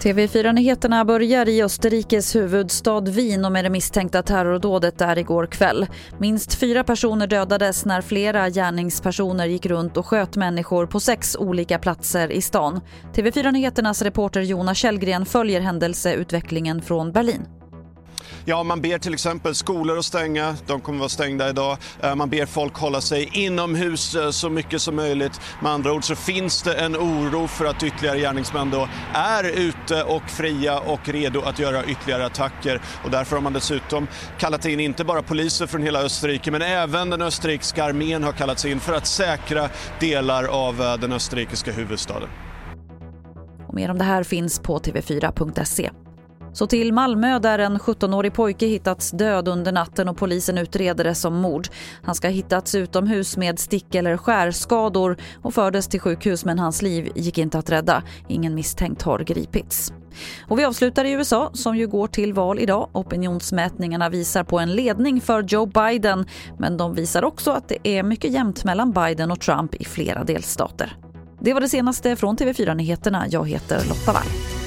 TV4-nyheterna börjar i Österrikes huvudstad Wien och med det misstänkta terrordådet där igår kväll. Minst fyra personer dödades när flera gärningspersoner gick runt och sköt människor på sex olika platser i stan. TV4-nyheternas reporter Jonas Källgren följer händelseutvecklingen från Berlin. Ja, man ber till exempel skolor att stänga. De kommer att vara stängda idag. Eh, man ber folk hålla sig inomhus eh, så mycket som möjligt. Med andra ord så finns det en oro för att ytterligare gärningsmän då är ute och fria och redo att göra ytterligare attacker. Och därför har man dessutom kallat in inte bara poliser från hela Österrike men även den österrikiska armén har kallats in för att säkra delar av eh, den österrikiska huvudstaden. Och mer om det här finns på tv4.se. Så till Malmö där en 17-årig pojke hittats död under natten och polisen utreder det som mord. Han ska ha hittats utomhus med stick eller skärskador och fördes till sjukhus men hans liv gick inte att rädda. Ingen misstänkt har gripits. Och vi avslutar i USA som ju går till val idag. Opinionsmätningarna visar på en ledning för Joe Biden men de visar också att det är mycket jämnt mellan Biden och Trump i flera delstater. Det var det senaste från TV4 Nyheterna. Jag heter Lotta Wall.